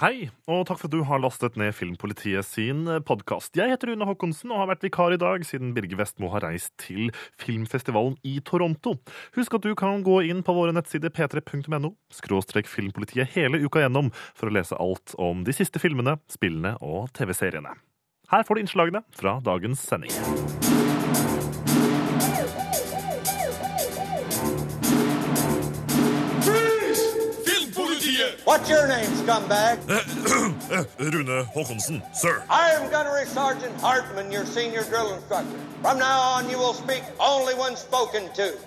Hei, og takk for at du har lastet ned Filmpolitiet sin podkast. Jeg heter Rune Håkonsen og har vært vikar i dag siden Birger Vestmo har reist til filmfestivalen i Toronto. Husk at du kan gå inn på våre nettsider p3.no skråstrek filmpolitiet hele uka gjennom for å lese alt om de siste filmene, spillene og TV-seriene. Her får du innslagene fra dagens sending. What's your name, scumbag? Eh, eh, Rune Håkonsen, sir. I am Gunnery Sergeant Hartman, your senior drill instructor. From now on, you will speak only when spoken to.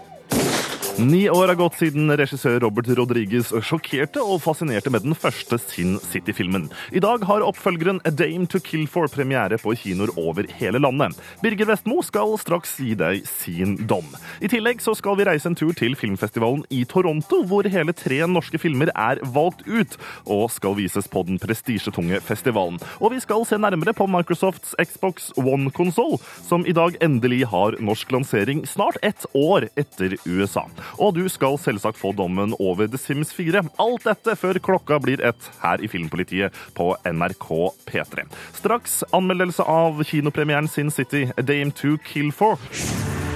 Ni år har gått siden regissør Robert Rodriguez sjokkerte og fascinerte med den første Sin City-filmen. I dag har oppfølgeren A Dame to Kill For premiere på kinoer over hele landet. Birger Vestmo skal straks gi deg sin dom. I tillegg så skal vi reise en tur til filmfestivalen i Toronto, hvor hele tre norske filmer er valgt ut og skal vises på den prestisjetunge festivalen. Og vi skal se nærmere på Microsofts Xbox One-konsoll, som i dag endelig har norsk lansering snart ett år etter USA. Og du skal selvsagt få dommen over The Sims 4. Alt dette før klokka blir ett her i Filmpolitiet på NRK P3. Straks anmeldelse av kinopremieren Sin City, A Dame to Kill For.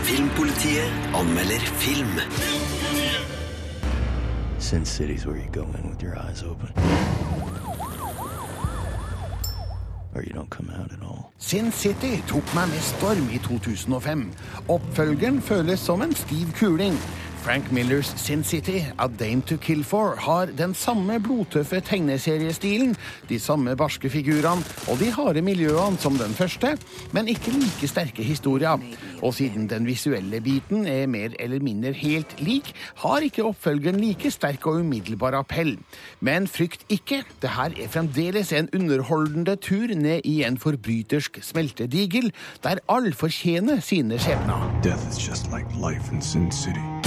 Filmpolitiet anmelder film. Sin City's where you go in with your eyes open. Or you don't come out at all. Sin City tok meg med storm i 2005. Oppfølgeren føles som en stiv kuling. Frank Millers Sin City, A Dame to Kill For, har den samme blodtøffe tegneseriestilen, de samme barske figurene og de harde miljøene som den første, men ikke like sterke historier. Og siden den visuelle biten er mer eller mindre helt lik, har ikke oppfølgeren like sterk og umiddelbar appell. Men frykt ikke, det her er fremdeles en underholdende tur ned i en forbrytersk smeltedigel, der alle fortjener sine skjebner. Death is just like life in Sin City.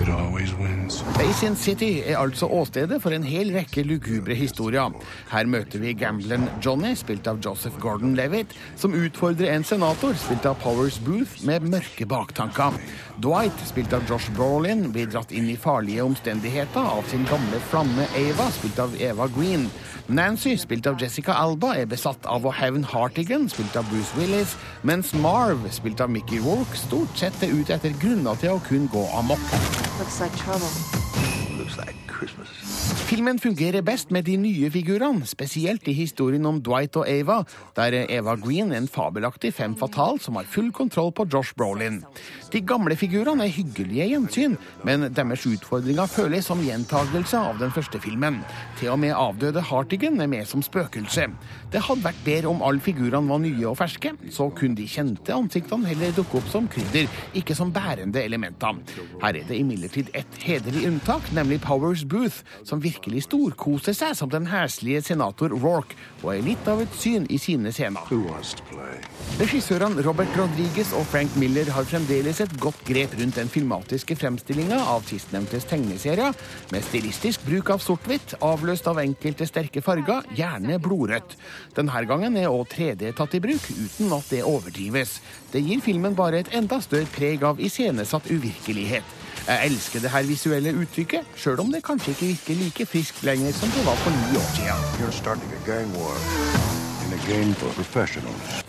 It always wins. Space in City er altså åstedet for en hel rekke lugubre historier. Her møter vi gambleren Johnny, spilt av Joseph Gordon-Levitt, som utfordrer en senator, spilt av Powers Booth, med mørke baktanker. Dwight, spilt av Josh Brolin, blir dratt inn i farlige omstendigheter av sin gamle flamme Ava, spilt av Eva Green. Nancy, spilt av Jessica Alba, er besatt av å hevne Hartigan, spilt av Bruce Willis, mens Marv, spilt av Mickey Rourke, stort sett er ute etter grunner til å kun gå amok. Looks like trouble. Filmen fungerer best med de nye figurene, spesielt i historien om Dwight og Ava, der Eva Green er en fabelaktig fem fatal som har full kontroll på Josh Brolin. De gamle figurene er hyggelige gjensyn, men deres utfordringer føles som gjentagelse av den første filmen. Til og med avdøde Hartigan er med som spøkelse. Det hadde vært bedre om alle figurene var nye og ferske, så kunne de kjente ansiktene heller dukke opp som krydder, ikke som bærende elementer. Her er det imidlertid et hederlig unntak, nemlig Powers Booth, som virkelig storkoser seg som den heslige senator Rourke, og er litt av et syn i sine scener. Regissørene Robert Rodriguez og Frank Miller har fremdeles et godt grep rundt den filmatiske fremstillinga av sistnevntes tegneserier, med stilistisk bruk av sort-hvitt, avløst av enkelte sterke farger, gjerne blodrødt. Denne gangen er òg 3D tatt i bruk, uten at det overdrives. Det gir filmen bare et enda større preg av iscenesatt uvirkelighet. Jeg elsker det her visuelle uttrykket, sjøl om det kanskje ikke virker like friskt lenger som det var for ni år siden.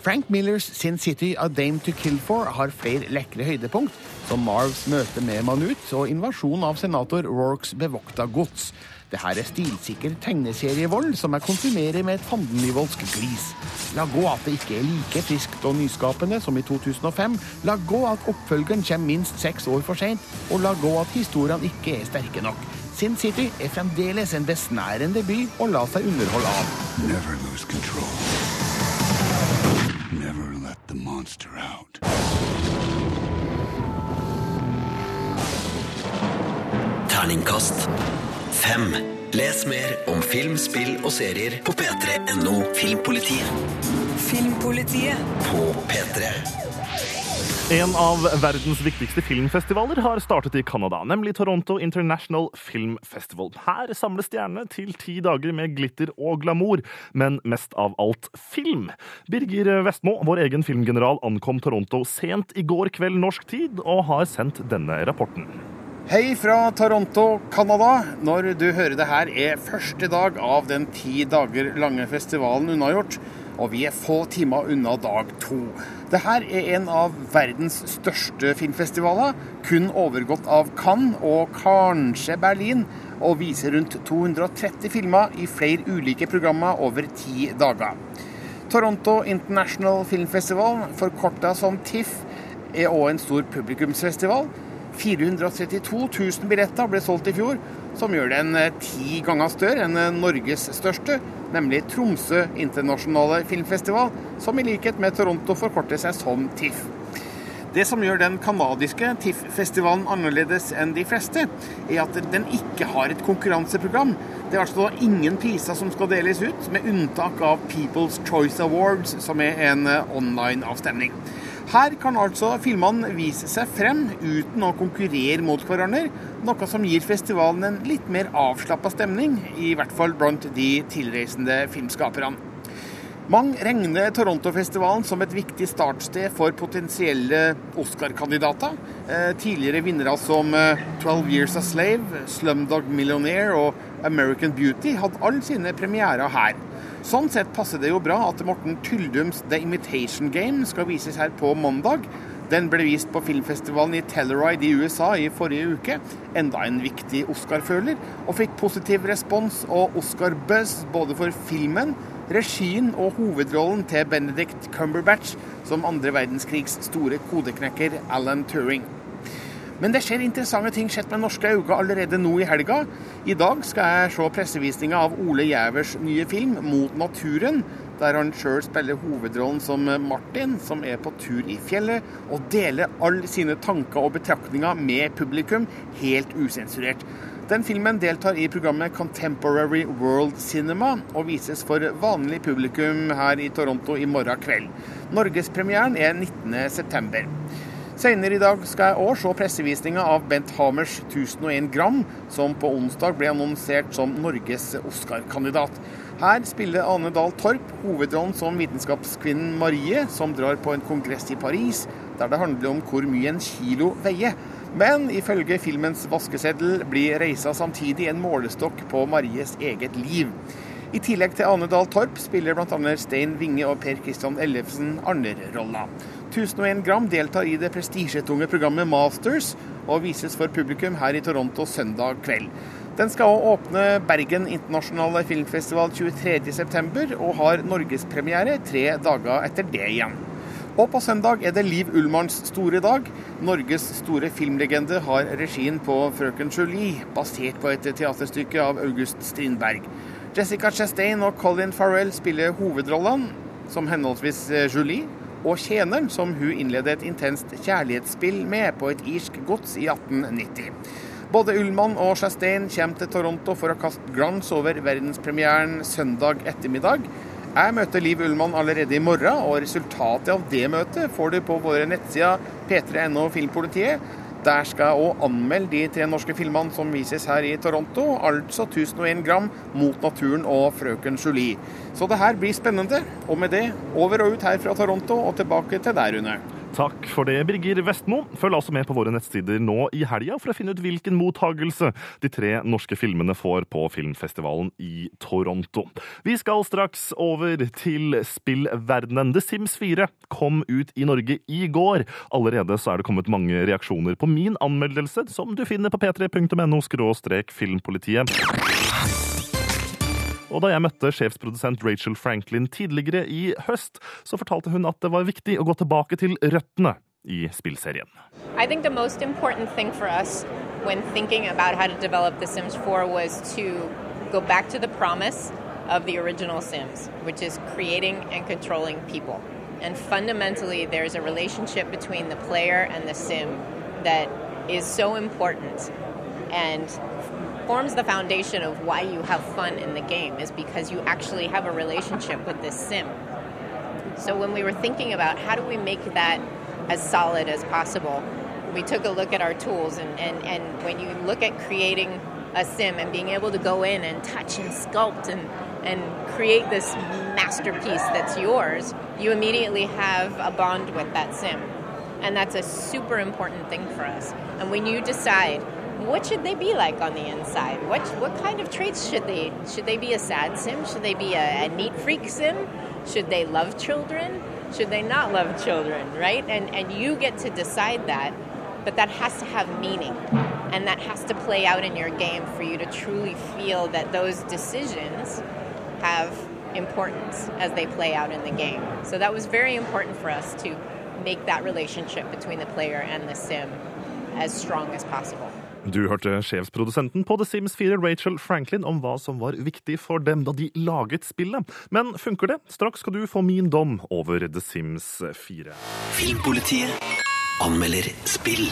Frank Millers Sin City A Dame to Kill For har flere lekre høydepunkt, som Marvs møte med Manut og invasjon av senator Rorks bevokta gods. Det her er stilsikker tegneserievold som jeg konsumerer med et fandenivoldsk glis. La gå at det ikke er like friskt og nyskapende som i 2005. La gå at oppfølgeren kommer minst seks år for seint. Og la gå at historiene ikke er sterke nok. Sin City er fremdeles en besnærende by å la seg underholde av. Never lose control. Never let the monster out. Terningkast fem. Les mer om film, spill og serier på p3.no Filmpolitiet Filmpolitiet. på P3. En av verdens viktigste filmfestivaler har startet i Canada, nemlig Toronto International Film Festival. Her samles stjernene til ti dager med glitter og glamour, men mest av alt film. Birger Vestmo, vår egen filmgeneral, ankom Toronto sent i går kveld norsk tid og har sendt denne rapporten. Hei fra Toronto, Canada. Når du hører det her, er første dag av den ti dager lange festivalen unnagjort. Og vi er få timer unna dag to. Dette er en av verdens største filmfestivaler. Kun overgått av Cannes og kanskje Berlin. Og viser rundt 230 filmer i flere ulike programmer over ti dager. Toronto International Film Festival, forkorta som TIFF, er òg en stor publikumsfestival. 432 000 billetter ble solgt i fjor, som gjør den eh, ti ganger større enn eh, Norges største, nemlig Tromsø internasjonale filmfestival, som i likhet med Toronto forkorter seg som TIFF. Det som gjør den canadiske TIFF-festivalen annerledes enn de fleste, er at den ikke har et konkurranseprogram. Det er altså ingen priser som skal deles ut, med unntak av People's Choice Awards, som er en eh, online-avstemning. Her kan altså filmene vise seg frem uten å konkurrere mot hverandre, noe som gir festivalen en litt mer avslappa stemning, i hvert fall blant de tilreisende filmskaperne. Mange regner Toronto-festivalen som et viktig startsted for potensielle Oscar-kandidater. Eh, tidligere vinnere som eh, 'Twelve Years a Slave', 'Slumdog Millionaire' og 'American Beauty' hadde alle sine premierer her. Sånn sett passer det jo bra at Morten Tyldums 'The Imitation Game' skal vises her på mandag. Den ble vist på filmfestivalen i Telluride i USA i forrige uke. Enda en viktig Oscar-føler, og fikk positiv respons og Oscar-buzz både for filmen, regien og hovedrollen til Benedict Cumberbatch som andre verdenskrigs store kodeknekker Alan Turing. Men det skjer interessante ting sett med norske øyne allerede nå i helga. I dag skal jeg se pressevisninga av Ole Gjævers nye film 'Mot naturen', der han sjøl spiller hovedrollen som Martin, som er på tur i fjellet, og deler alle sine tanker og betraktninger med publikum, helt usensurert. Den filmen deltar i programmet Contemporary World Cinema, og vises for vanlig publikum her i Toronto i morgen kveld. Norgespremieren er 19.9. Senere i dag skal jeg òg se pressevisninga av Bent Hamers 1001 gram, som på onsdag ble annonsert som Norges Oscar-kandidat. Her spiller Ane Dahl Torp hovedrollen som vitenskapskvinnen Marie, som drar på en kongress i Paris, der det handler om hvor mye en kilo veier. Men ifølge filmens vaskeseddel blir reisa samtidig en målestokk på Maries eget liv. I tillegg til Ane Dahl Torp spiller bl.a. Stein Winge og Per Kristian Ellefsen andre roller. 1001 gram deltar i det prestisjetunge programmet Masters, og vises for publikum her i Toronto søndag kveld. Den skal også åpne Bergen internasjonale filmfestival 23.9, og har norgespremiere tre dager etter det igjen. Og på søndag er det Liv Ullmanns store dag. Norges store filmlegende har regien på 'Frøken Julie', basert på et teaterstykke av August Strindberg. Jessica Chastain og Colin Farrell spiller hovedrollene, som henholdsvis Julie og tjeneren som hun innledet et intenst kjærlighetsspill med på et irsk gods i 1890. Både Ullmann og Chastain kommer til Toronto for å kaste glans over verdenspremieren søndag ettermiddag. Jeg møter Liv Ullmann allerede i morgen, og resultatet av det møtet får du på våre nettsider p3.no Filmpolitiet. Der skal jeg òg anmelde de tre norske filmene som vises her i Toronto, altså 1001 gram, Mot naturen og Frøken Julie. Så det her blir spennende. Og med det, over og ut her fra Toronto og tilbake til deg, Rune. Takk for det, Birger Vestmo. Følg altså med på våre nettsider nå i helga for å finne ut hvilken mottagelse de tre norske filmene får på filmfestivalen i Toronto. Vi skal straks over til spillverdenen. The Sims 4 kom ut i Norge i går. Allerede så er det kommet mange reaksjoner på min anmeldelse, som du finner på p3.no filmpolitiet. Og da jeg møtte sjefsprodusent Rachel Franklin tidligere i høst, så fortalte hun at det var viktig å gå tilbake til røttene i spillserien. I think the most important thing for us when thinking about how to develop The Sims 4 was to go back to the promise of the original Sims, which is creating and controlling people. And fundamentally, there's a relationship between the player and the Sim that is so important and forms the foundation of why you have fun in the game, is because you actually have a relationship with this Sim. So when we were thinking about how do we make that as solid as possible, we took a look at our tools. And, and, and when you look at creating a sim and being able to go in and touch and sculpt and, and create this masterpiece that's yours, you immediately have a bond with that sim. And that's a super important thing for us. And when you decide what should they be like on the inside? What what kind of traits should they should they be a sad sim? Should they be a, a neat freak sim? Should they love children? Should they not love children? Right? And and you get to decide that, but that has to have meaning, and that has to play out in your game for you to truly feel that those decisions have importance as they play out in the game. So that was very important for us to make that relationship between the player and the sim as strong as possible. Du hørte sjefsprodusenten på The Sims 4, Rachel Franklin, om hva som var viktig for dem da de laget spillet. Men funker det? Straks skal du få min dom over The Sims 4. Filmpolitiet anmelder spill.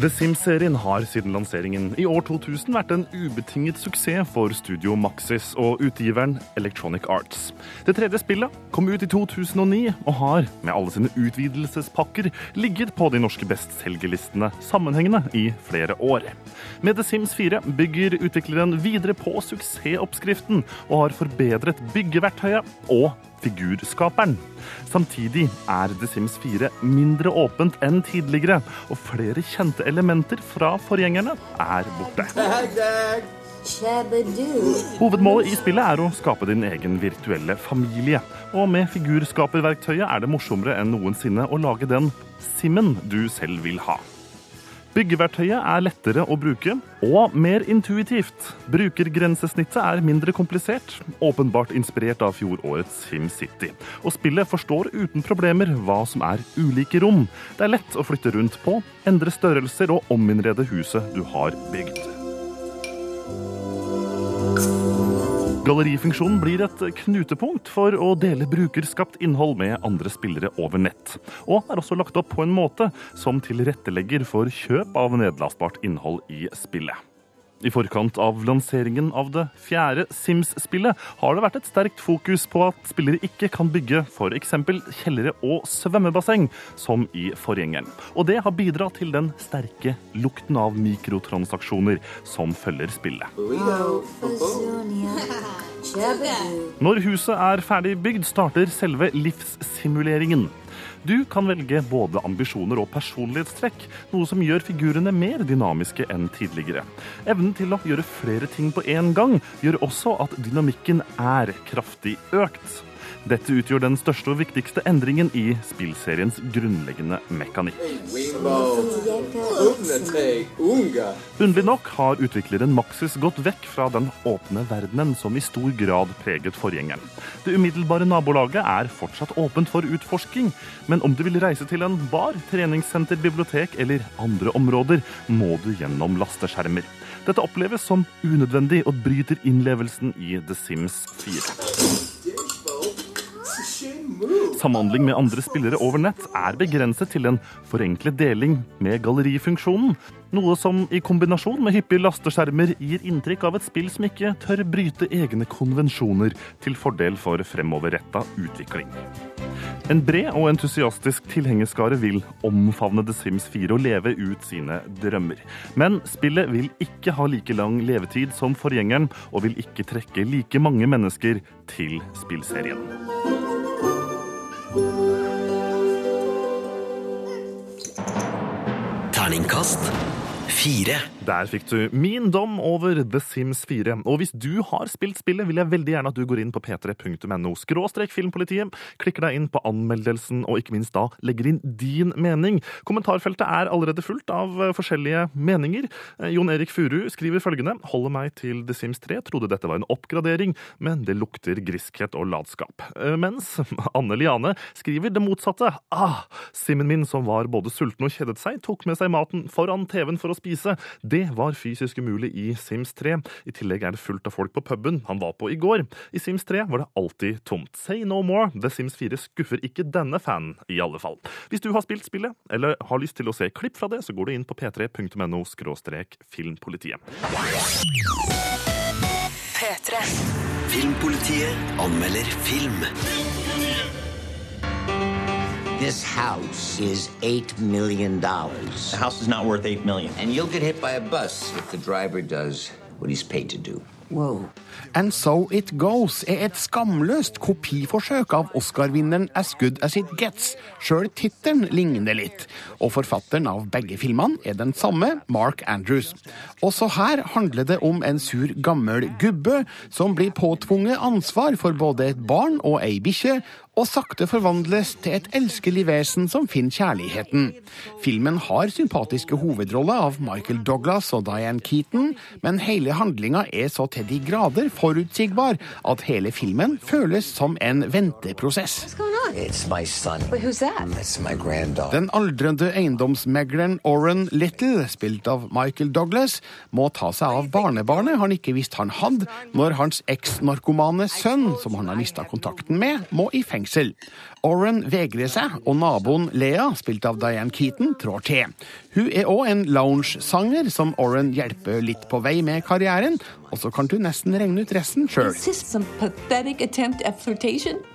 The Sims-serien har siden lanseringen i år 2000 vært en ubetinget suksess for studio Maxis og utgiveren Electronic Arts. Det tredje spillet kom ut i 2009 og har, med alle sine utvidelsespakker, ligget på de norske bestselgerlistene sammenhengende i flere år. Med The Sims 4 bygger utvikleren videre på suksessoppskriften og har forbedret byggeverktøyet og figurskaperen. Samtidig er The Sims 4 mindre åpent enn tidligere, og flere kjente elementer fra forgjengerne er borte. Hovedmålet i spillet er å skape din egen virtuelle familie. Og med figurskaperverktøyet er det morsommere enn noensinne å lage den simmen du selv vil ha. Byggeverktøyet er lettere å bruke og mer intuitivt. Brukergrensesnittet er mindre komplisert, åpenbart inspirert av fjorårets SimCity. Og spillet forstår uten problemer hva som er ulike rom. Det er lett å flytte rundt på, endre størrelser og ominnrede huset du har bygd. Gallerifunksjonen blir et knutepunkt for å dele brukerskapt innhold med andre spillere over nett, og er også lagt opp på en måte som tilrettelegger for kjøp av nedlastbart innhold i spillet. I forkant av lanseringen av det fjerde Sims-spillet har det vært et sterkt fokus på at spillere ikke kan bygge f.eks. kjellere og svømmebasseng, som i forgjengeren. Og det har bidratt til den sterke lukten av mikrotransaksjoner som følger spillet. Når huset er ferdig bygd, starter selve livssimuleringen. Du kan velge både ambisjoner og personlighetstrekk, noe som gjør figurene mer dynamiske enn tidligere. Evnen til å gjøre flere ting på én gang gjør også at dynamikken er kraftig økt. Dette utgjør den største og viktigste endringen i spillseriens grunnleggende mekanikk. Underlig nok har utvikleren Maxis gått vekk fra den åpne verdenen som i stor grad preget forgjengeren. Det umiddelbare nabolaget er fortsatt åpent for utforsking, men om du vil reise til en bar, treningssenter, bibliotek eller andre områder, må du gjennom lasteskjermer. Dette oppleves som unødvendig og bryter innlevelsen i The Sims 4. Samhandling med andre spillere over nett er begrenset til en forenklet deling med gallerifunksjonen. Noe som i kombinasjon med hyppige lasteskjermer gir inntrykk av et spill som ikke tør bryte egne konvensjoner til fordel for fremoverretta utvikling. En bred og entusiastisk tilhengerskare vil omfavne The Sims 4 og leve ut sine drømmer. Men spillet vil ikke ha like lang levetid som forgjengeren, og vil ikke trekke like mange mennesker til spillserien. Terningkast fire. Der fikk du min dom over The Sims 4. Og hvis du har spilt spillet, vil jeg veldig gjerne at du går inn på p3.no skråstrek filmpolitiet, klikker deg inn på anmeldelsen og ikke minst da legger inn din mening. Kommentarfeltet er allerede fullt av eh, forskjellige meninger. Eh, Jon Erik Furu skriver følgende holder meg til The Sims 3, trodde dette var en oppgradering, men det lukter griskhet og latskap. Eh, Mens Anne Liane skriver det motsatte. Ah, Simmen min som var både sulten og kjedet seg, tok med seg maten foran TV-en for å spise. Det var fysisk umulig i Sims 3. I tillegg er det fullt av folk på puben han var på i går. I Sims 3 var det alltid tomt. Say no more. The Sims 4 skuffer ikke denne fanen, i alle fall. Hvis du har spilt spillet, eller har lyst til å se klipp fra det, så går du inn på p3.no skråstrek filmpolitiet. P3. Filmpolitiet anmelder film. This house is $8 million. The The house is not worth eight million. And you'll get hit by a bus if the driver does what he's paid to do. And So It Goes er et skamløst kopiforsøk av Oscar-vinneren As Good As It Gets. Sjøl tittelen ligner litt. Og forfatteren av begge filmene er den samme, Mark Andrews. Også her handler det om en sur, gammel gubbe som blir påtvunget ansvar for både et barn og ei bikkje, og sakte forvandles til et elskelig vesen som finner kjærligheten. Filmen har sympatiske hovedroller av Michael Douglas og Diane Keaton, men hele handlinga er så til de grader forutsigbar at hele filmen føles som en venteprosess. It's my son. Wait, who's that? That's my granddaughter. Den aldrende eiendomsmegleren Oren Little, spilt av Michael Douglas, må ta seg av barnebarnet han ikke visste han hadde, når hans eks-narkomane sønn, som han har mista kontakten med, må i fengsel fengsel. Oren vegrer seg, og naboen Lea, spilt av Diane Keaton, trår til. Hun er òg en lounge-sanger som Oren hjelper litt på vei med karrieren, og så kan du nesten regne ut resten sjøl.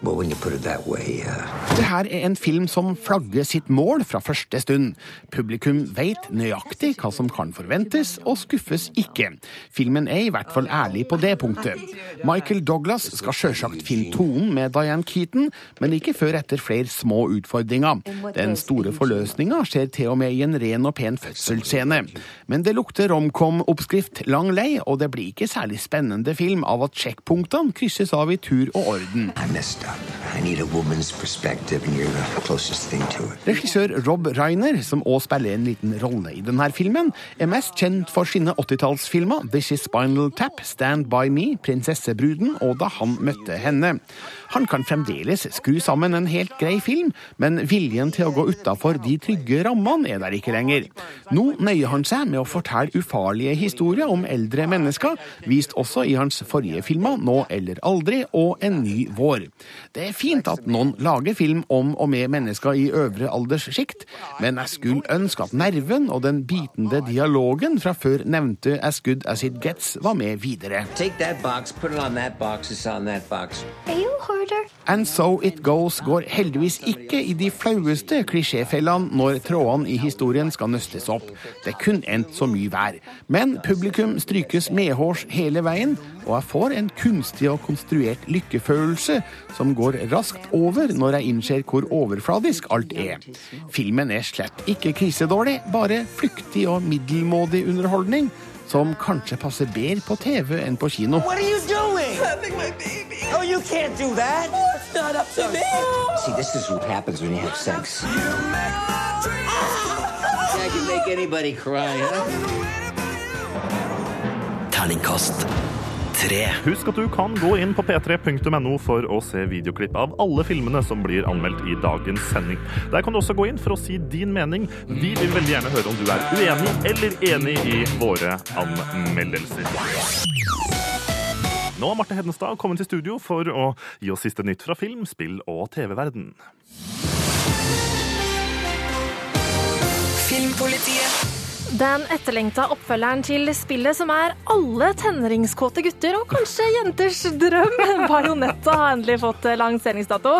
Well, when you put it that way, uh, Det her er en film som flagger sitt mål fra første stund. Publikum vet nøyaktig hva som kan forventes, og skuffes ikke. Filmen er i hvert fall ærlig på det punktet. Michael Douglas skal sjølsagt finne tonen med Diane Keaton, men ikke før etter flere små utfordringer. Den store forløsninga skjer til og med i en ren og pen fødselsscene. Men det lukter romcom-oppskrift lang lei, og det blir ikke særlig spennende film av at sjekkpunktene krysses av i tur og orden. I messed up. I need a woman's perspective, and you're the closest thing to it. Regissør Rob Reiner, som også spiller en liten rolle i denne filmen, er mest kjent for sine 80-tallsfilmer This Is Spinal Tap, Stand By Me, Prinsessebruden og Da han møtte henne. Han kan fremdeles skru sammen en helt grei film, men viljen til å gå utafor de trygge rammene er der ikke lenger. Nå nøyer han seg med å fortelle ufarlige historier om eldre mennesker, vist også i hans forrige filmer Nå eller aldri og En ny vår. Det er fint at noen lager film om og med mennesker i øvre alderssjikt, men jeg skulle ønske at nerven og den bitende dialogen fra før nevnte As Good As It Gets var med videre. Take that box, put it on that box, it's on that box. And So It Goes går heldigvis ikke i de flaueste klisjéfellene når trådene i historien skal nøstes opp. Det er kun endt så mye vær. Men publikum strykes medhårs hele veien, og jeg får en kunstig og konstruert lykkefølelse som går raskt over når jeg innser hvor overfladisk alt er. Filmen er slett ikke krisedårlig, bare flyktig og middelmådig underholdning. Som kanskje passer bedre på TV enn på kino. What are you doing? Having my baby. Oh, you can't do that. it's not up to me. See, this is what happens when you have sex. I can make anybody cry, huh? Terningkast Husk at du kan gå inn på p3.no for å se videoklipp av alle filmene som blir anmeldt i dagens sending. Der kan du også gå inn for å si din mening. Vi vil veldig gjerne høre om du er uenig eller enig i våre anmeldelser. Nå har Marte Hedenstad kommet til studio for å gi oss siste nytt fra film, spill og TV-verden. Filmpolitiet. Den etterlengta oppfølgeren til spillet som er alle tenåringskåte gutter og kanskje jenters drøm. Bajonetta har endelig fått lanseringsdato.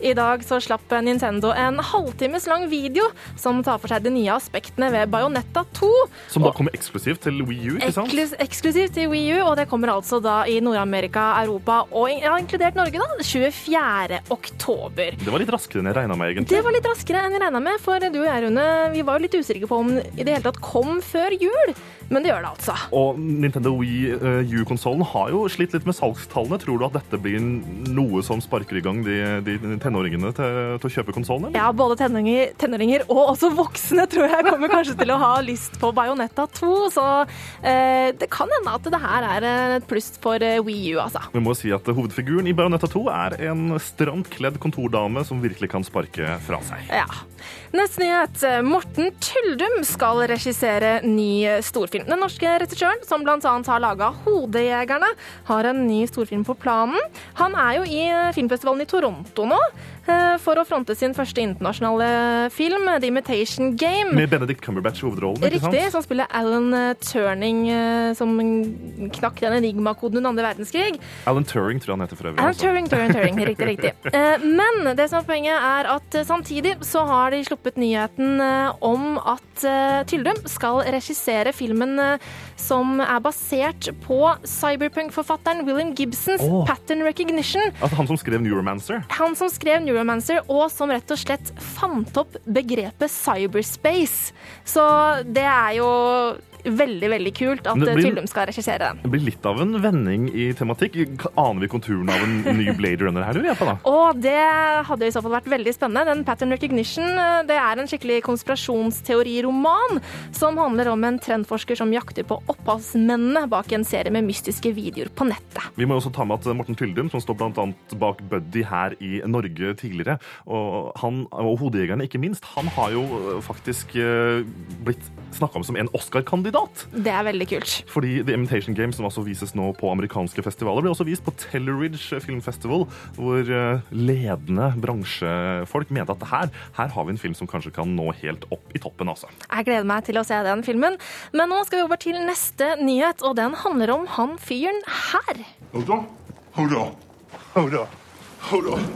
I dag så slapp Nintendo en halvtimes lang video som tar for seg de nye aspektene ved Bajonetta 2. Som da kommer eksklusivt til Wii U, ikke sant? Ekklus eksklusivt til Wii U, og det kommer altså da i Nord-Amerika, Europa og ja, inkludert Norge, da, 24. oktober. Det var litt raskere enn jeg regna med, egentlig. Det var litt raskere enn jeg regna med, for du og jeg, Rune, vi var jo litt usikre på om i det hele tatt kom før jul. Men det gjør det altså. Og Nintendo Wii uh, U-konsollen har jo slitt litt med salgstallene. Tror du at dette blir noe som sparker i gang de, de tenåringene til, til å kjøpe konsollen? Ja, både tenåringer, tenåringer og også voksne tror jeg kommer kanskje til å ha lyst på Bajonetta 2. Så eh, det kan hende at det her er et pluss for eh, Wii U, altså. Vi må si at Hovedfiguren i Bajonetta 2 er en stramt kledd kontordame som virkelig kan sparke fra seg. Ja. Neste nyhet. Morten Tyldum skal regissere ny storfilm. Den norske regissøren, som bl.a. har laga 'Hodejegerne', har en ny storfilm på planen. Han er jo i filmfestivalen i Toronto nå. Eh, for å fronte sin første internasjonale film, The Imitation Game. Med Benedict Cumberbatch i hovedrollen. ikke sant? Riktig, som spiller Alan eh, Turning, eh, som knakk den enigmakoden under andre verdenskrig. Alan Turing tror jeg han heter for øvrig. Alan. Turing, Turing, Turing. Riktig, riktig. Men det som er poenget er at samtidig så har de sluppet nyheten om at Tyldum skal regissere filmen som er basert på cyberpunk-forfatteren William Gibsons oh. Pattern Recognition. Altså, han som skrev Neuromancer. Han som skrev Neuromancer, og som rett og slett fant opp begrepet cyberspace. Så det er jo veldig, veldig kult at eh, blir- Tyldum skal regissere den. Det blir litt av en vending i tematikk. Aner vi konturen av en ny Blade Runner her, lurer jeg? Og det hadde i så fall vært veldig spennende. Den Pattern Recognition eh, det er en skikkelig konspirasjonsteoriroman som handler om en trendforsker som jakter på opphavsmennene bak en serie med mystiske videoer på nettet. Vi må også ta med at Morten Tyldum, som står annet bak Buddy her i Norge tidligere, og, han, og Hodejegerne ikke minst, han har jo faktisk blitt snakka om som en Oscar-kandidat. Det er veldig kult. Fordi The Imitation Game, som altså vises nå på amerikanske festivaler, blir også vist på Telleridge Film Festival, hvor øh, ledende bransjefolk mente at her, her har vi en film som kanskje kan nå helt opp i toppen. altså. Jeg gleder meg til å se den filmen. Men nå skal vi over til neste nyhet, og den handler om han fyren her. Hold on. Hold on. Hold on. Hold on.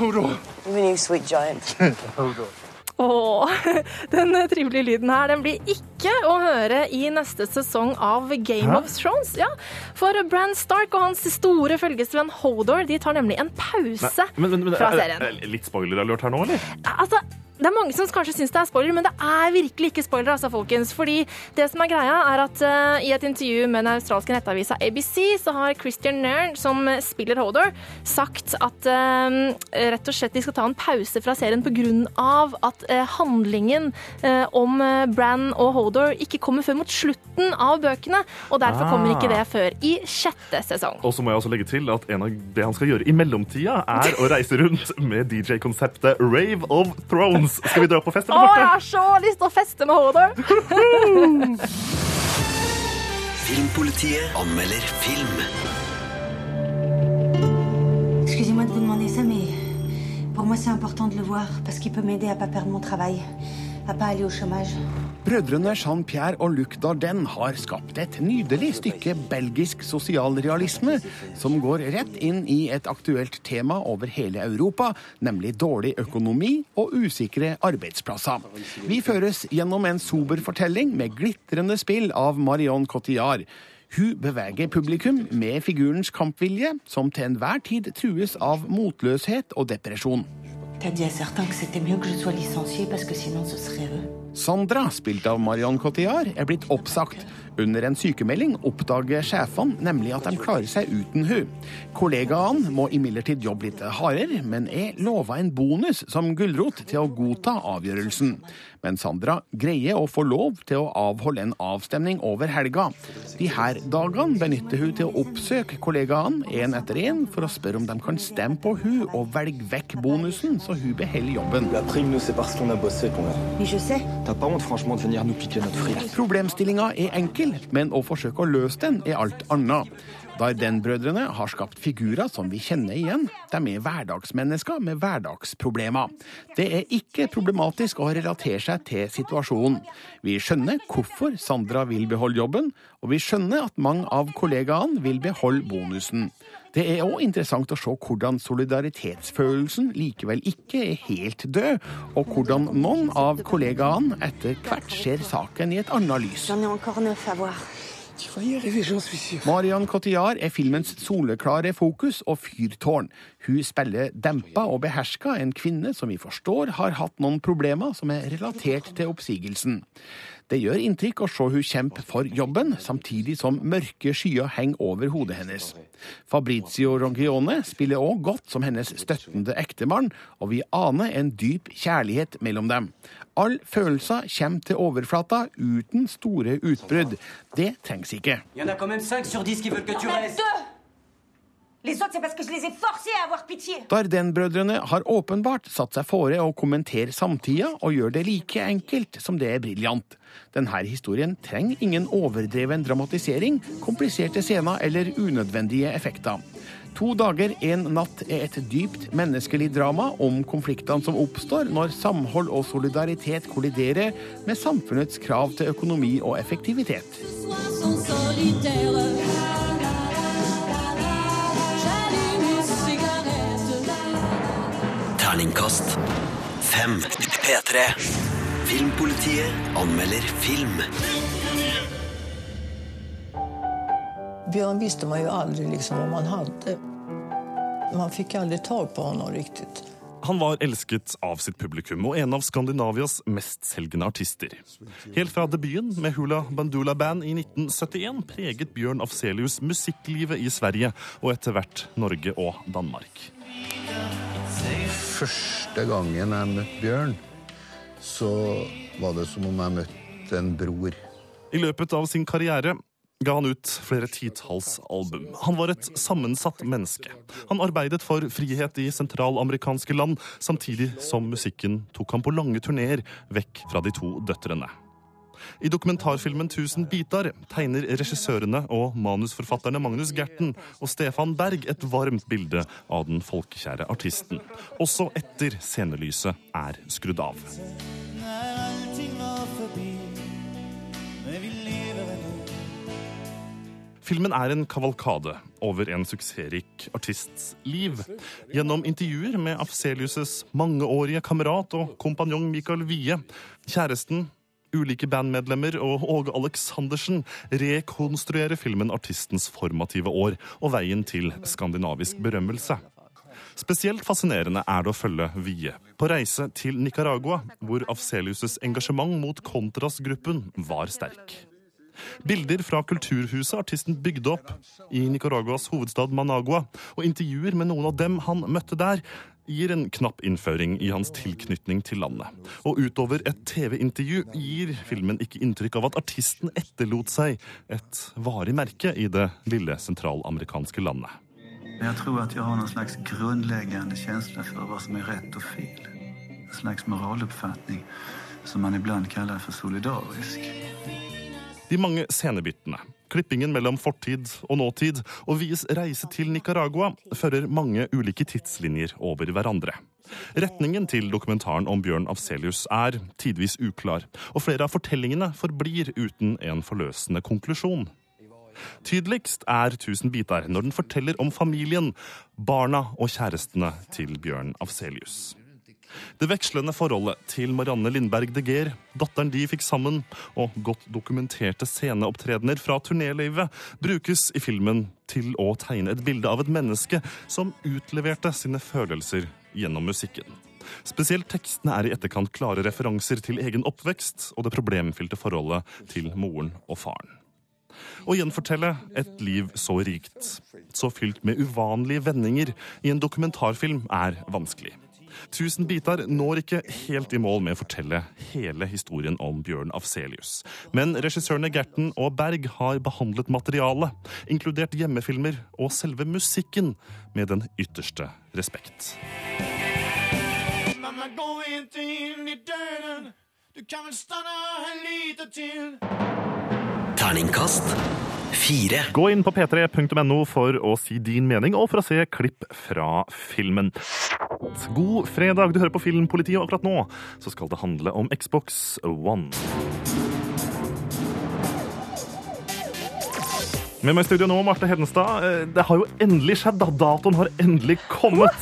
Hold on. Hold giant. Hold on. Åh, den trivelige lyden her den blir ikke å høre i neste sesong av Game Hæ? of Thrones. Ja, For Bran Stark og hans store følgesvenn Hodor de tar nemlig en pause Nei, men, men, men, fra er- serien. er- Litt spoiler-alert her nå, eller? Altså, det er mange som kanskje syns det er spoiler, men det er virkelig ikke spoiler, altså, folkens. Fordi det som er greia, er at uh, i et intervju med den australske nettavisa ABC, så har Christian Nairn, som spiller Hodor, sagt at uh, rett og slett de skal ta en pause fra serien av at uh, handlingen om Bran og Hodor ikke kommer før mot slutten av bøkene, og derfor kommer ikke det før i sjette sesong. Og så må jeg også legge til at en av det han skal gjøre i mellomtida, er å reise rundt med DJ-konseptet Rave of Thrones. Skal vi dra på fest, Å, eller, jeg har så lyst til å feste med Hodor! Filmpolitiet anmelder film. Excusez-moi de vous demander ça, mais pour moi c'est important de le voir parce qu'il peut m'aider à pas perdre mon travail, à pas aller au chômage. Brødrene Jean-Pierre og Luc Dardenne har skapt et nydelig stykke belgisk sosialrealisme som går rett inn i et aktuelt tema over hele Europa, nemlig dårlig økonomi og usikre arbeidsplasser. Vi føres gjennom en sober fortelling med glitrende spill av Marion Cotillard. Hun beveger publikum med figurens kampvilje, som til enhver tid trues av motløshet og depresjon. T'as dit à certains que c'était mieux que je sois licenciée parce que sinon ce serait eux. Sandra, spilt av Marion Cotillard, er blitt oppsagt. Under en sykemelding oppdager sjefene nemlig at de klarer seg uten hun. Kollegaene må imidlertid jobbe litt hardere, men er lova en bonus som gulrot til å godta avgjørelsen. Men Sandra greier å få lov til å avholde en avstemning over helga. De her dagene benytter hun til å oppsøke kollegaene én etter én for å spørre om de kan stemme på hun og velge vekk bonusen, så hun beholder jobben. Problemstillinga er enkel, men å forsøke å løse den er alt annet. Darden-brødrene har skapt figurer som vi kjenner igjen. De er hverdagsmennesker med hverdagsproblemer. Det er ikke problematisk å relatere seg til situasjonen. Vi skjønner hvorfor Sandra vil beholde jobben, og vi skjønner at mange av kollegaene vil beholde bonusen. Det er òg interessant å se hvordan solidaritetsfølelsen likevel ikke er helt død, og hvordan noen av kollegaene etter hvert ser saken i et annet lys. Marion Cotillard er filmens soleklare fokus og fyrtårn. Hun spiller dempa og beherska en kvinne som vi forstår har hatt noen problemer som er relatert til oppsigelsen. Det gjør inntrykk å se hun kjempe for jobben, samtidig som mørke skyer henger over hodet hennes. Fabrizio Ronchione spiller òg godt som hennes støttende ektemann, og vi aner en dyp kjærlighet mellom dem. All følelser kommer til overflata uten store utbrudd. Det trengs ikke. Det y Les autres, c'est parce que je les ai forcés à avoir pitié. Darden-brødrene har åpenbart satt seg fore å kommentere samtida, og gjør det like enkelt som det er briljant. Denne historien trenger ingen overdreven dramatisering, kompliserte scener eller unødvendige effekter. To dager, en natt er et dypt menneskelig drama om konfliktene som oppstår når samhold og solidaritet kolliderer med samfunnets krav til økonomi og effektivitet. Terningkast fem. P3. Filmpolitiet anmelder film. Björn visste man ju aldrig liksom vad man hade. Man fikk aldri tag på honom riktigt. Han var elsket av sitt publikum og en av Skandinavias mestselgende artister. Helt fra debuten med Hula Bandula Band i 1971 preget Bjørn Afselius musikklivet i Sverige og etter hvert Norge og Danmark. Første gangen jeg møtte Bjørn, så var det som om jeg møtte en bror. I løpet av sin karriere ga han ut flere titalls album. Han var et sammensatt menneske. Han arbeidet for frihet i sentralamerikanske land, samtidig som musikken tok ham på lange turneer vekk fra de to døtrene. I dokumentarfilmen 'Tusen bitar' tegner regissørene og manusforfatterne Magnus Gerten og Stefan Berg et varmt bilde av den folkekjære artisten. Også etter scenelyset er skrudd av. Filmen er en kavalkade over en suksessrik artists liv. Gjennom intervjuer med Afselius' mangeårige kamerat og kompanjong Michael Wie, kjæresten, ulike bandmedlemmer og Åge Aleksandersen rekonstruerer filmen artistens formative år og veien til skandinavisk berømmelse. Spesielt fascinerende er det å følge Vie på reise til Nicaragua, hvor Afselius' engasjement mot Contras-gruppen var sterk. Bilder fra kulturhuset artisten bygde opp i Nicaraguas hovedstad Managua, og intervjuer med noen av dem han møtte der, gir en knapp innføring i hans tilknytning til landet. Og utover et TV-intervju gir filmen ikke inntrykk av at artisten etterlot seg et varig merke i det lille sentralamerikanske landet. Jeg tror at jeg har noen slags grunnleggende følelse for hva som er rett og feil. En slags moraloppfatning som man iblant kaller for solidarisk. De mange scenebyttene, klippingen mellom fortid og nåtid og Vies reise til Nicaragua fører mange ulike tidslinjer over hverandre. Retningen til dokumentaren om Bjørn Afselius er tidvis uklar, og flere av fortellingene forblir uten en forløsende konklusjon. Tydeligst er Tusen biter når den forteller om familien, barna og kjærestene til Bjørn Afselius. Det vekslende forholdet til Marianne Lindberg de Geer, datteren de fikk sammen, og godt dokumenterte sceneopptredener fra turnélivet brukes i filmen til å tegne et bilde av et menneske som utleverte sine følelser gjennom musikken. Spesielt tekstene er i etterkant klare referanser til egen oppvekst og det problemfylte forholdet til moren og faren. Å gjenfortelle et liv så rikt, så fylt med uvanlige vendinger i en dokumentarfilm, er vanskelig. Tusen biter når ikke helt i mål med å fortelle hele historien om Bjørn Afselius. Men regissørene Gerten og Berg har behandlet materialet, inkludert hjemmefilmer og selve musikken, med den ytterste respekt. Mamma, gå ikke inn i döden Du kan vel stanna her lite til. Terningkast fire. Gå inn på p3.no for å si din mening og for å se klipp fra filmen. God fredag, du hører på Filmpolitiet, og akkurat nå så skal det handle om Xbox One. Med meg i studio nå, Marte Hedenstad. Eh, Det har jo endelig skjedd, da. Datoen har endelig kommet.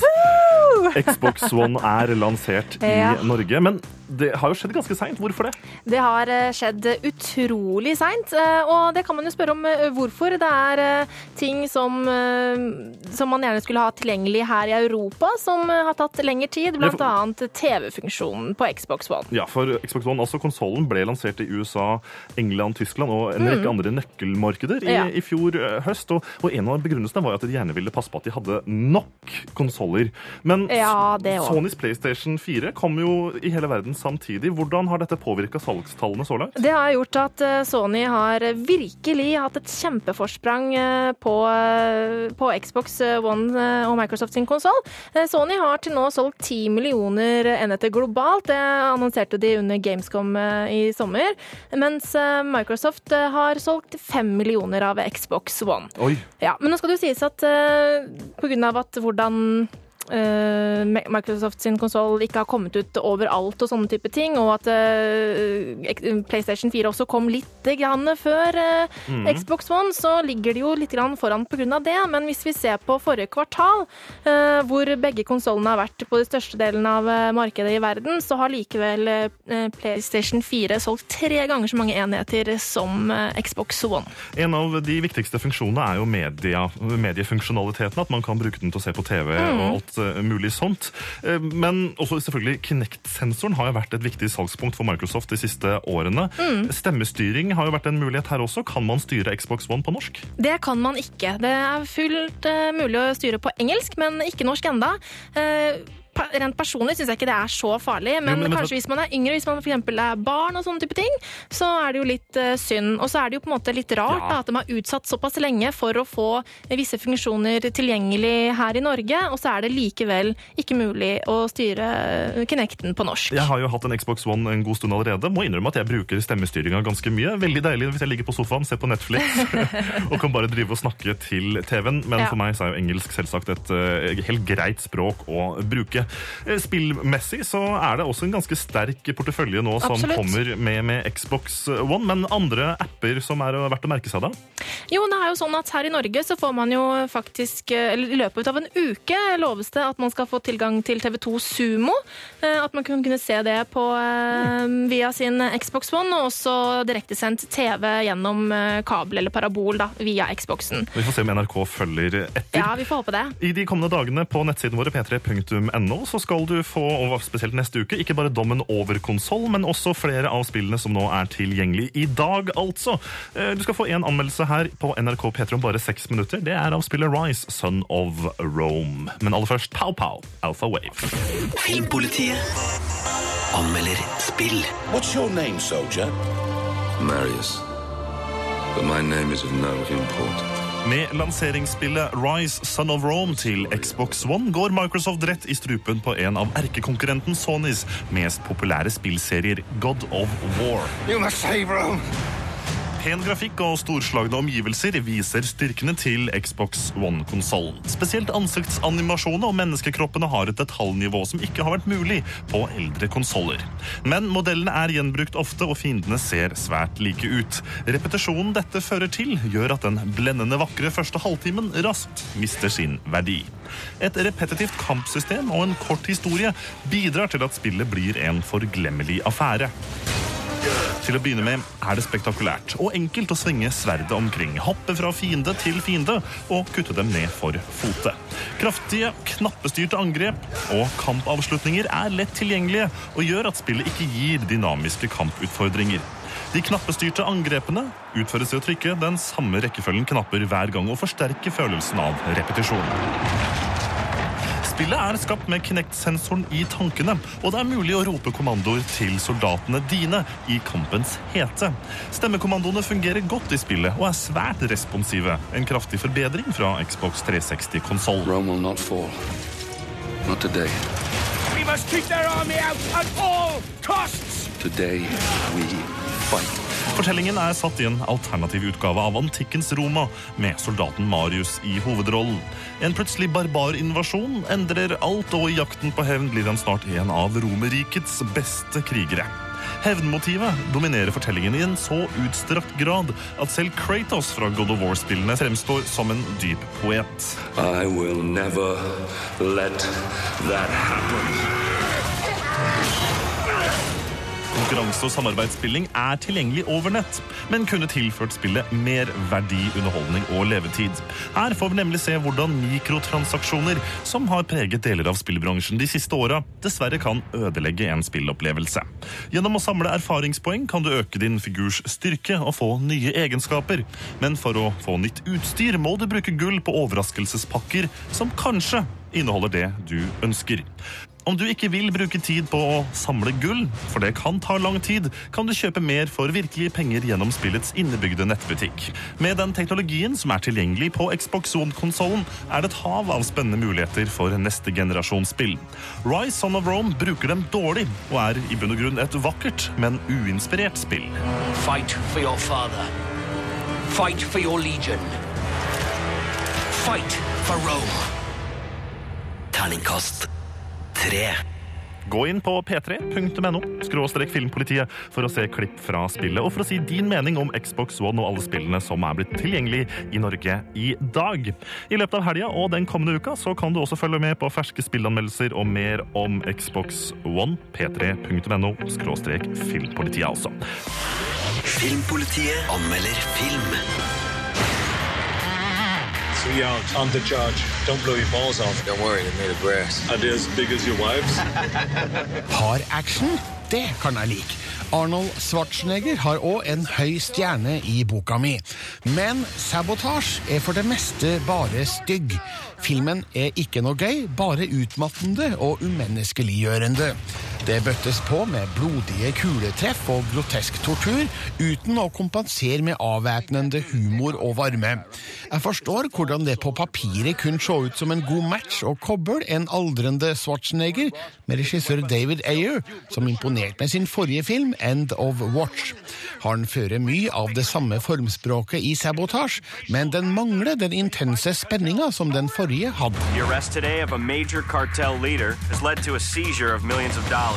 Xbox One er lansert i Ja. Norge, men det har jo skjedd ganske seint. Hvorfor det? Det har eh, skjedd utrolig seint, eh, og det kan man jo spørre om eh, hvorfor. Det er ting som, som man gjerne skulle ha tilgjengelig her i Europa, som har tatt lengre tid. Ja, Blant for- annet TV-funksjonen på Xbox One. Ja, for Xbox One, altså konsollen, ble lansert i USA, England, Tyskland og en rekke Mm. andre nøkkelmarkeder i, Ja. i fjor høst. Og, og en av begrunnelsene var at de gjerne ville passe på at de hadde nok konsoller. Men Ja. Sonys PlayStation 4 kom jo i hele verden samtidig. Hvordan har dette påvirka salgstallene så langt? Det har gjort at eh, Sony har virkelig hatt et kjempeforsprang eh, på, eh, på Xbox One og Microsoft sin konsoll. Sony har til nå solgt 10 millioner enheter globalt. Det annonserte de under Gamescom i sommer. Mens Microsoft har solgt 5 millioner av Xbox One. Oi. Ja, men nå skal det jo sies at pga. at hvordan eh, Microsoft sin konsoll ikke har kommet ut overalt og sånne type ting, og at uh, PlayStation 4 også kom litt grann før uh, mm. Xbox One, så ligger de jo litt grann foran pga. det. Men hvis vi ser på forrige kvartal, hvor begge konsollene har vært på de største delene av markedet i verden, så har likevel PlayStation 4 solgt tre ganger så mange enheter som Xbox One. En av de viktigste funksjonene er jo media, mediefunksjonaliteten. At man kan bruke den til å se på TV Mm. og alt mulig sånt. Eh, Men også selvfølgelig Kinect-sensoren har jo vært et viktig salgspunkt for Microsoft de siste årene. Mm. Stemmestyring har jo vært en mulighet her også. Kan man styre Xbox One på norsk? Det kan man ikke. Det er fullt eh, mulig å styre på engelsk, men ikke norsk enda. Eh, Rent personlig syns jeg ikke det er så farlig, men, men vet du- kanskje hvis man er yngre, hvis man eksempel er barn og sånne type ting, så er det jo litt uh, synd. Og så er det jo på en måte litt rart Ja. da, at de har utsatt såpass lenge for å få visse funksjoner tilgjengelig her i Norge, og så er det likevel ikke mulig å styre Kinecten på norsk. Jeg har jo hatt en Xbox One en god stund allerede. Må innrømme at jeg bruker stemmestyringa ganske mye. Veldig deilig hvis jeg ligger på sofaen, ser på Netflix og kan bare drive og snakke til TV-en. Men Ja. for meg så er jo engelsk selvsagt et uh, helt greit språk å bruke. Eh, Spillmessig så er det også en ganske sterk portefølje nå som kommer med, med Xbox One. Men andre apper som er verdt å merke seg da? Jo, det er jo sånn at her i Norge så får man jo faktisk eh, eller I løpet av en uke loves det at man skal få tilgang til TV2 Sumo. eh, At man kunne se det på, via sin Xbox One, og også direktesendt TV gjennom kabel eller parabol da, via Xboxen. Vi får se om NRK følger etter. Ja, vi får håpe det. I de kommende dagene på nettsiden våre p3.no så skal du få, og spesielt neste uke, ikke bare dommen over konsoll, men også flere av spillene som nå er tilgjengelig i dag, altså. Eh, Du skal få en anmeldelse her på NRK P3 om bare seks minutter. Det er av spillet Rise, Son of Rome. Men aller først Pow Pow, Alpha Wave. Filmpolitiet anmelder spill. What's your name, soldier? Marius. But my name is of no import. Med lanseringsspillet Rise Son of Rome til Xbox One går Microsoft rett i strupen på en av erkekonkurrenten Sonys mest populære spillserier, God of War. You must save Rome. Pen grafikk og storslagne omgivelser viser styrkene til Xbox One-konsollen. Spesielt ansiktsanimasjonene og menneskekroppene har et detaljnivå som ikke har vært mulig på eldre konsoller. Men modellene er gjenbrukt ofte, og fiendene ser svært like ut. Repetisjonen dette fører til, gjør at den blendende vakre første halvtimen raskt mister sin verdi. Et repetitivt kampsystem og en kort historie bidrar til at spillet blir en forglemmelig affære. Til å begynne med er det spektakulært og enkelt å svinge sverdet omkring, hoppe fra fiende til fiende og kutte dem ned for fote. Kraftige, knappestyrte angrep og kampavslutninger er lett tilgjengelige og gjør at spillet ikke gir dynamiske kamputfordringer. De knappestyrte angrepene utføres ved å trykke den samme rekkefølgen knapper hver gang og forsterke følelsen av repetisjon. Spillet er skapt med Kinect-sensoren i tankene, og det er mulig å rope kommandoer til soldatene dine i kampens hete. Stemmekommandoene fungerer godt i spillet og er svært responsive. En kraftig forbedring fra Xbox 360-konsoll. Rome will not fall. Not today. We must keep their army out at all costs! Today we fight. Fortellingen er satt i en alternativ utgave av antikkens Roma, med soldaten Marius i hovedrollen. En plutselig barbarinvasjon endrer alt, og i jakten på hevn blir han snart en av Romerrikets beste krigere. Hevnmotivet dominerer fortellingen i en så utstrakt grad at selv Kratos fra God of War-spillene fremstår som en dyp poet. I will never let that happen. Konkurranse- og samarbeidsspilling er tilgjengelig over nett, men kunne tilført spillet mer verdi, underholdning og levetid. Her får vi nemlig se hvordan mikrotransaksjoner, som har preget deler av spillbransjen de siste åra, dessverre kan ødelegge en spillopplevelse. Gjennom å samle erfaringspoeng kan du øke din figurs styrke og få nye egenskaper, men for å få nytt utstyr må du bruke gull på overraskelsespakker som kanskje inneholder det du ønsker. Om du ikke vil bruke tid på å samle gull, for det kan ta lang tid, kan du kjøpe mer for virkelige penger gjennom spillets innebygde nettbutikk. Med den teknologien som er tilgjengelig på Xbox One-konsollen, er det et hav av spennende muligheter for neste generasjons spill. Rise Son of Rome bruker dem dårlig, og er i bunn og grunn et vakkert, men uinspirert spill. Fight for your father. Fight for your legion. Fight for Rome. Terningkast tre. Gå inn på p3.no skråstrek filmpolitiet for å se klipp fra spillet og for å si din mening om Xbox One og alle spillene som er blitt tilgjengelig i Norge i dag. I løpet av helga og den kommende uka så kan du også følge med på ferske spillanmeldelser og mer om Xbox One. p3.no skråstrek filmpolitiet, altså. Filmpolitiet anmelder film. Two yards, the charge. Don't blow your balls off. Don't worry, they're made of brass. Are they as big as your wives? Hard action, det kan jeg like. Arnold Schwarzenegger har òg en høy stjerne i boka mi. Men sabotasje er for det meste bare stygg. Filmen er ikke noe gøy, bare utmattende og umenneskeliggjørende. Det bøttes på med blodige kuletreff og grotesk tortur, uten å kompensere med avvæpnende humor og varme. Jeg forstår hvordan det på papiret kunne se ut som en god match å koble en aldrende Schwarzenegger med regissør David Ayer, som imponerte med sin forrige film End of Watch. Han fører mye av det samme formspråket i Sabotage, men den mangler den intense spenninga som den forrige hadde.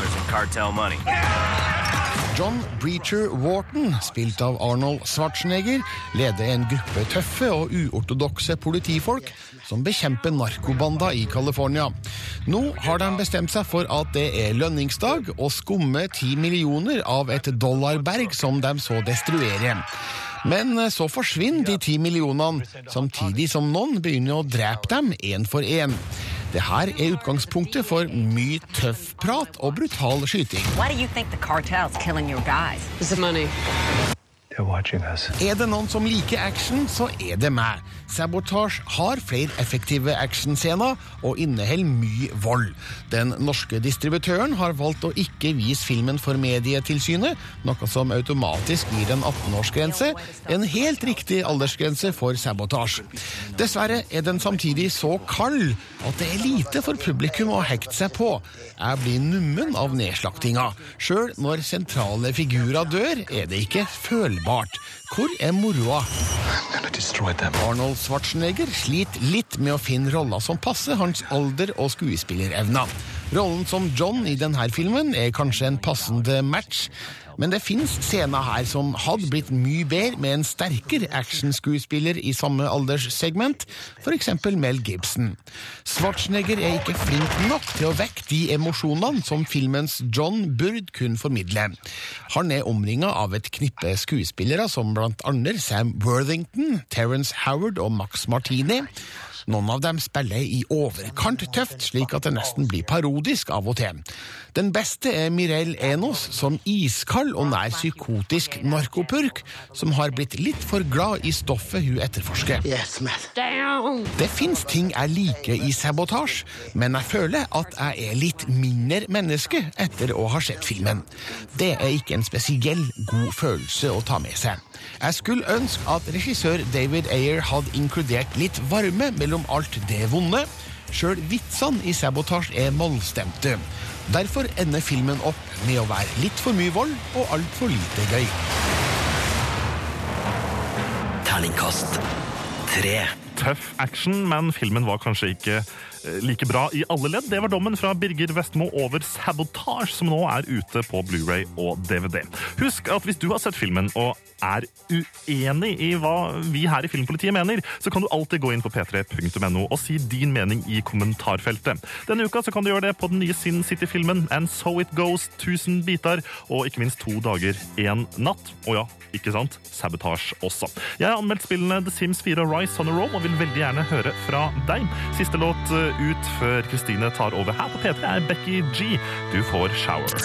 In cartel money. John Breacher Wharton, spilt av Arnold Schwarzenegger, leder en gruppe tøffe og uortodokse politifolk som bekjemper narkobanda i California. Nå har de bestemt seg for at det er lønningsdag, og skumme ti millioner av et dollarberg som de så destruerer. Men så forsvinner de ti millionene, samtidig som noen begynner å drepe dem én for én. Det her er utgangspunktet for mye tøff prat og brutal skyting. Er det noen som liker action, så er det meg. Sabotage har flere effektive actionscener og inneholder mye vold. Den norske distributøren har valgt å ikke vise filmen for Medietilsynet, noe som automatisk gir en 18-årsgrense, en helt riktig aldersgrense for Sabotage. Dessverre er den samtidig så kald at det er lite for publikum å hekte seg på. Jeg blir nummen av nedslaktinga. Sjøl når sentrale figurer dør, er det ikke følbart. Hvor er moroa? Arnold Schwarzenegger sliter litt med å finne roller som passer hans alder og skuespillerevner. Rollen som John i denne filmen er kanskje en passende match, men det fins scener her som hadde blitt mye bedre med en sterkere actionskuespiller i samme alderssegment, f.eks. Mel Gibson. Schwarzenegger er ikke flink nok til å vekke de emosjonene som filmens John burde kunne formidle. Han er omringa av et knippe skuespillere som blant andre Sam Worthington, Terence Howard og Max Martini. Noen av dem spiller i overkant tøft, slik at det nesten blir parodisk av og til. Den beste er Mirel Enos som iskald og nær psykotisk narkopurk, som har blitt litt for glad i stoffet hun etterforsker. Det fins ting jeg liker i sabotasje, men jeg føler at jeg er litt mindre menneske etter å ha sett filmen. Det er ikke en spesiell god følelse å ta med seg. Jeg skulle ønske at regissør David Ayer hadde inkludert litt varme mellom alt det vonde. Sjøl vitsene i Sabotage er mollstemte. Derfor ender filmen opp med å være litt for mye vold og altfor lite gøy. Terningkast tre. Tøff action, men filmen var kanskje ikke like bra i alle ledd. Det var dommen fra Birger Vestmo over Sabotage, som nå er ute på Blu-ray og DVD. Husk at hvis du har sett filmen og er uenig i hva vi her i Filmpolitiet mener, så kan du alltid gå inn på p3.no og si din mening i kommentarfeltet. Denne uka så kan du gjøre det på den nye Sin City-filmen And So It Goes, 1000 biter, og ikke minst to dager, én natt. Og ja, ikke sant? Sabotage også. Jeg har anmeldt spillene The Sims 4 og Rise on a Rome, og vil veldig gjerne høre fra deg. Siste låt eh, ut før Kristine tar over her på P3 er Becky G. Du får Shower.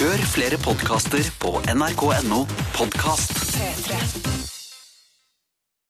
Hør flere podkaster på nrk.no podkast. P3.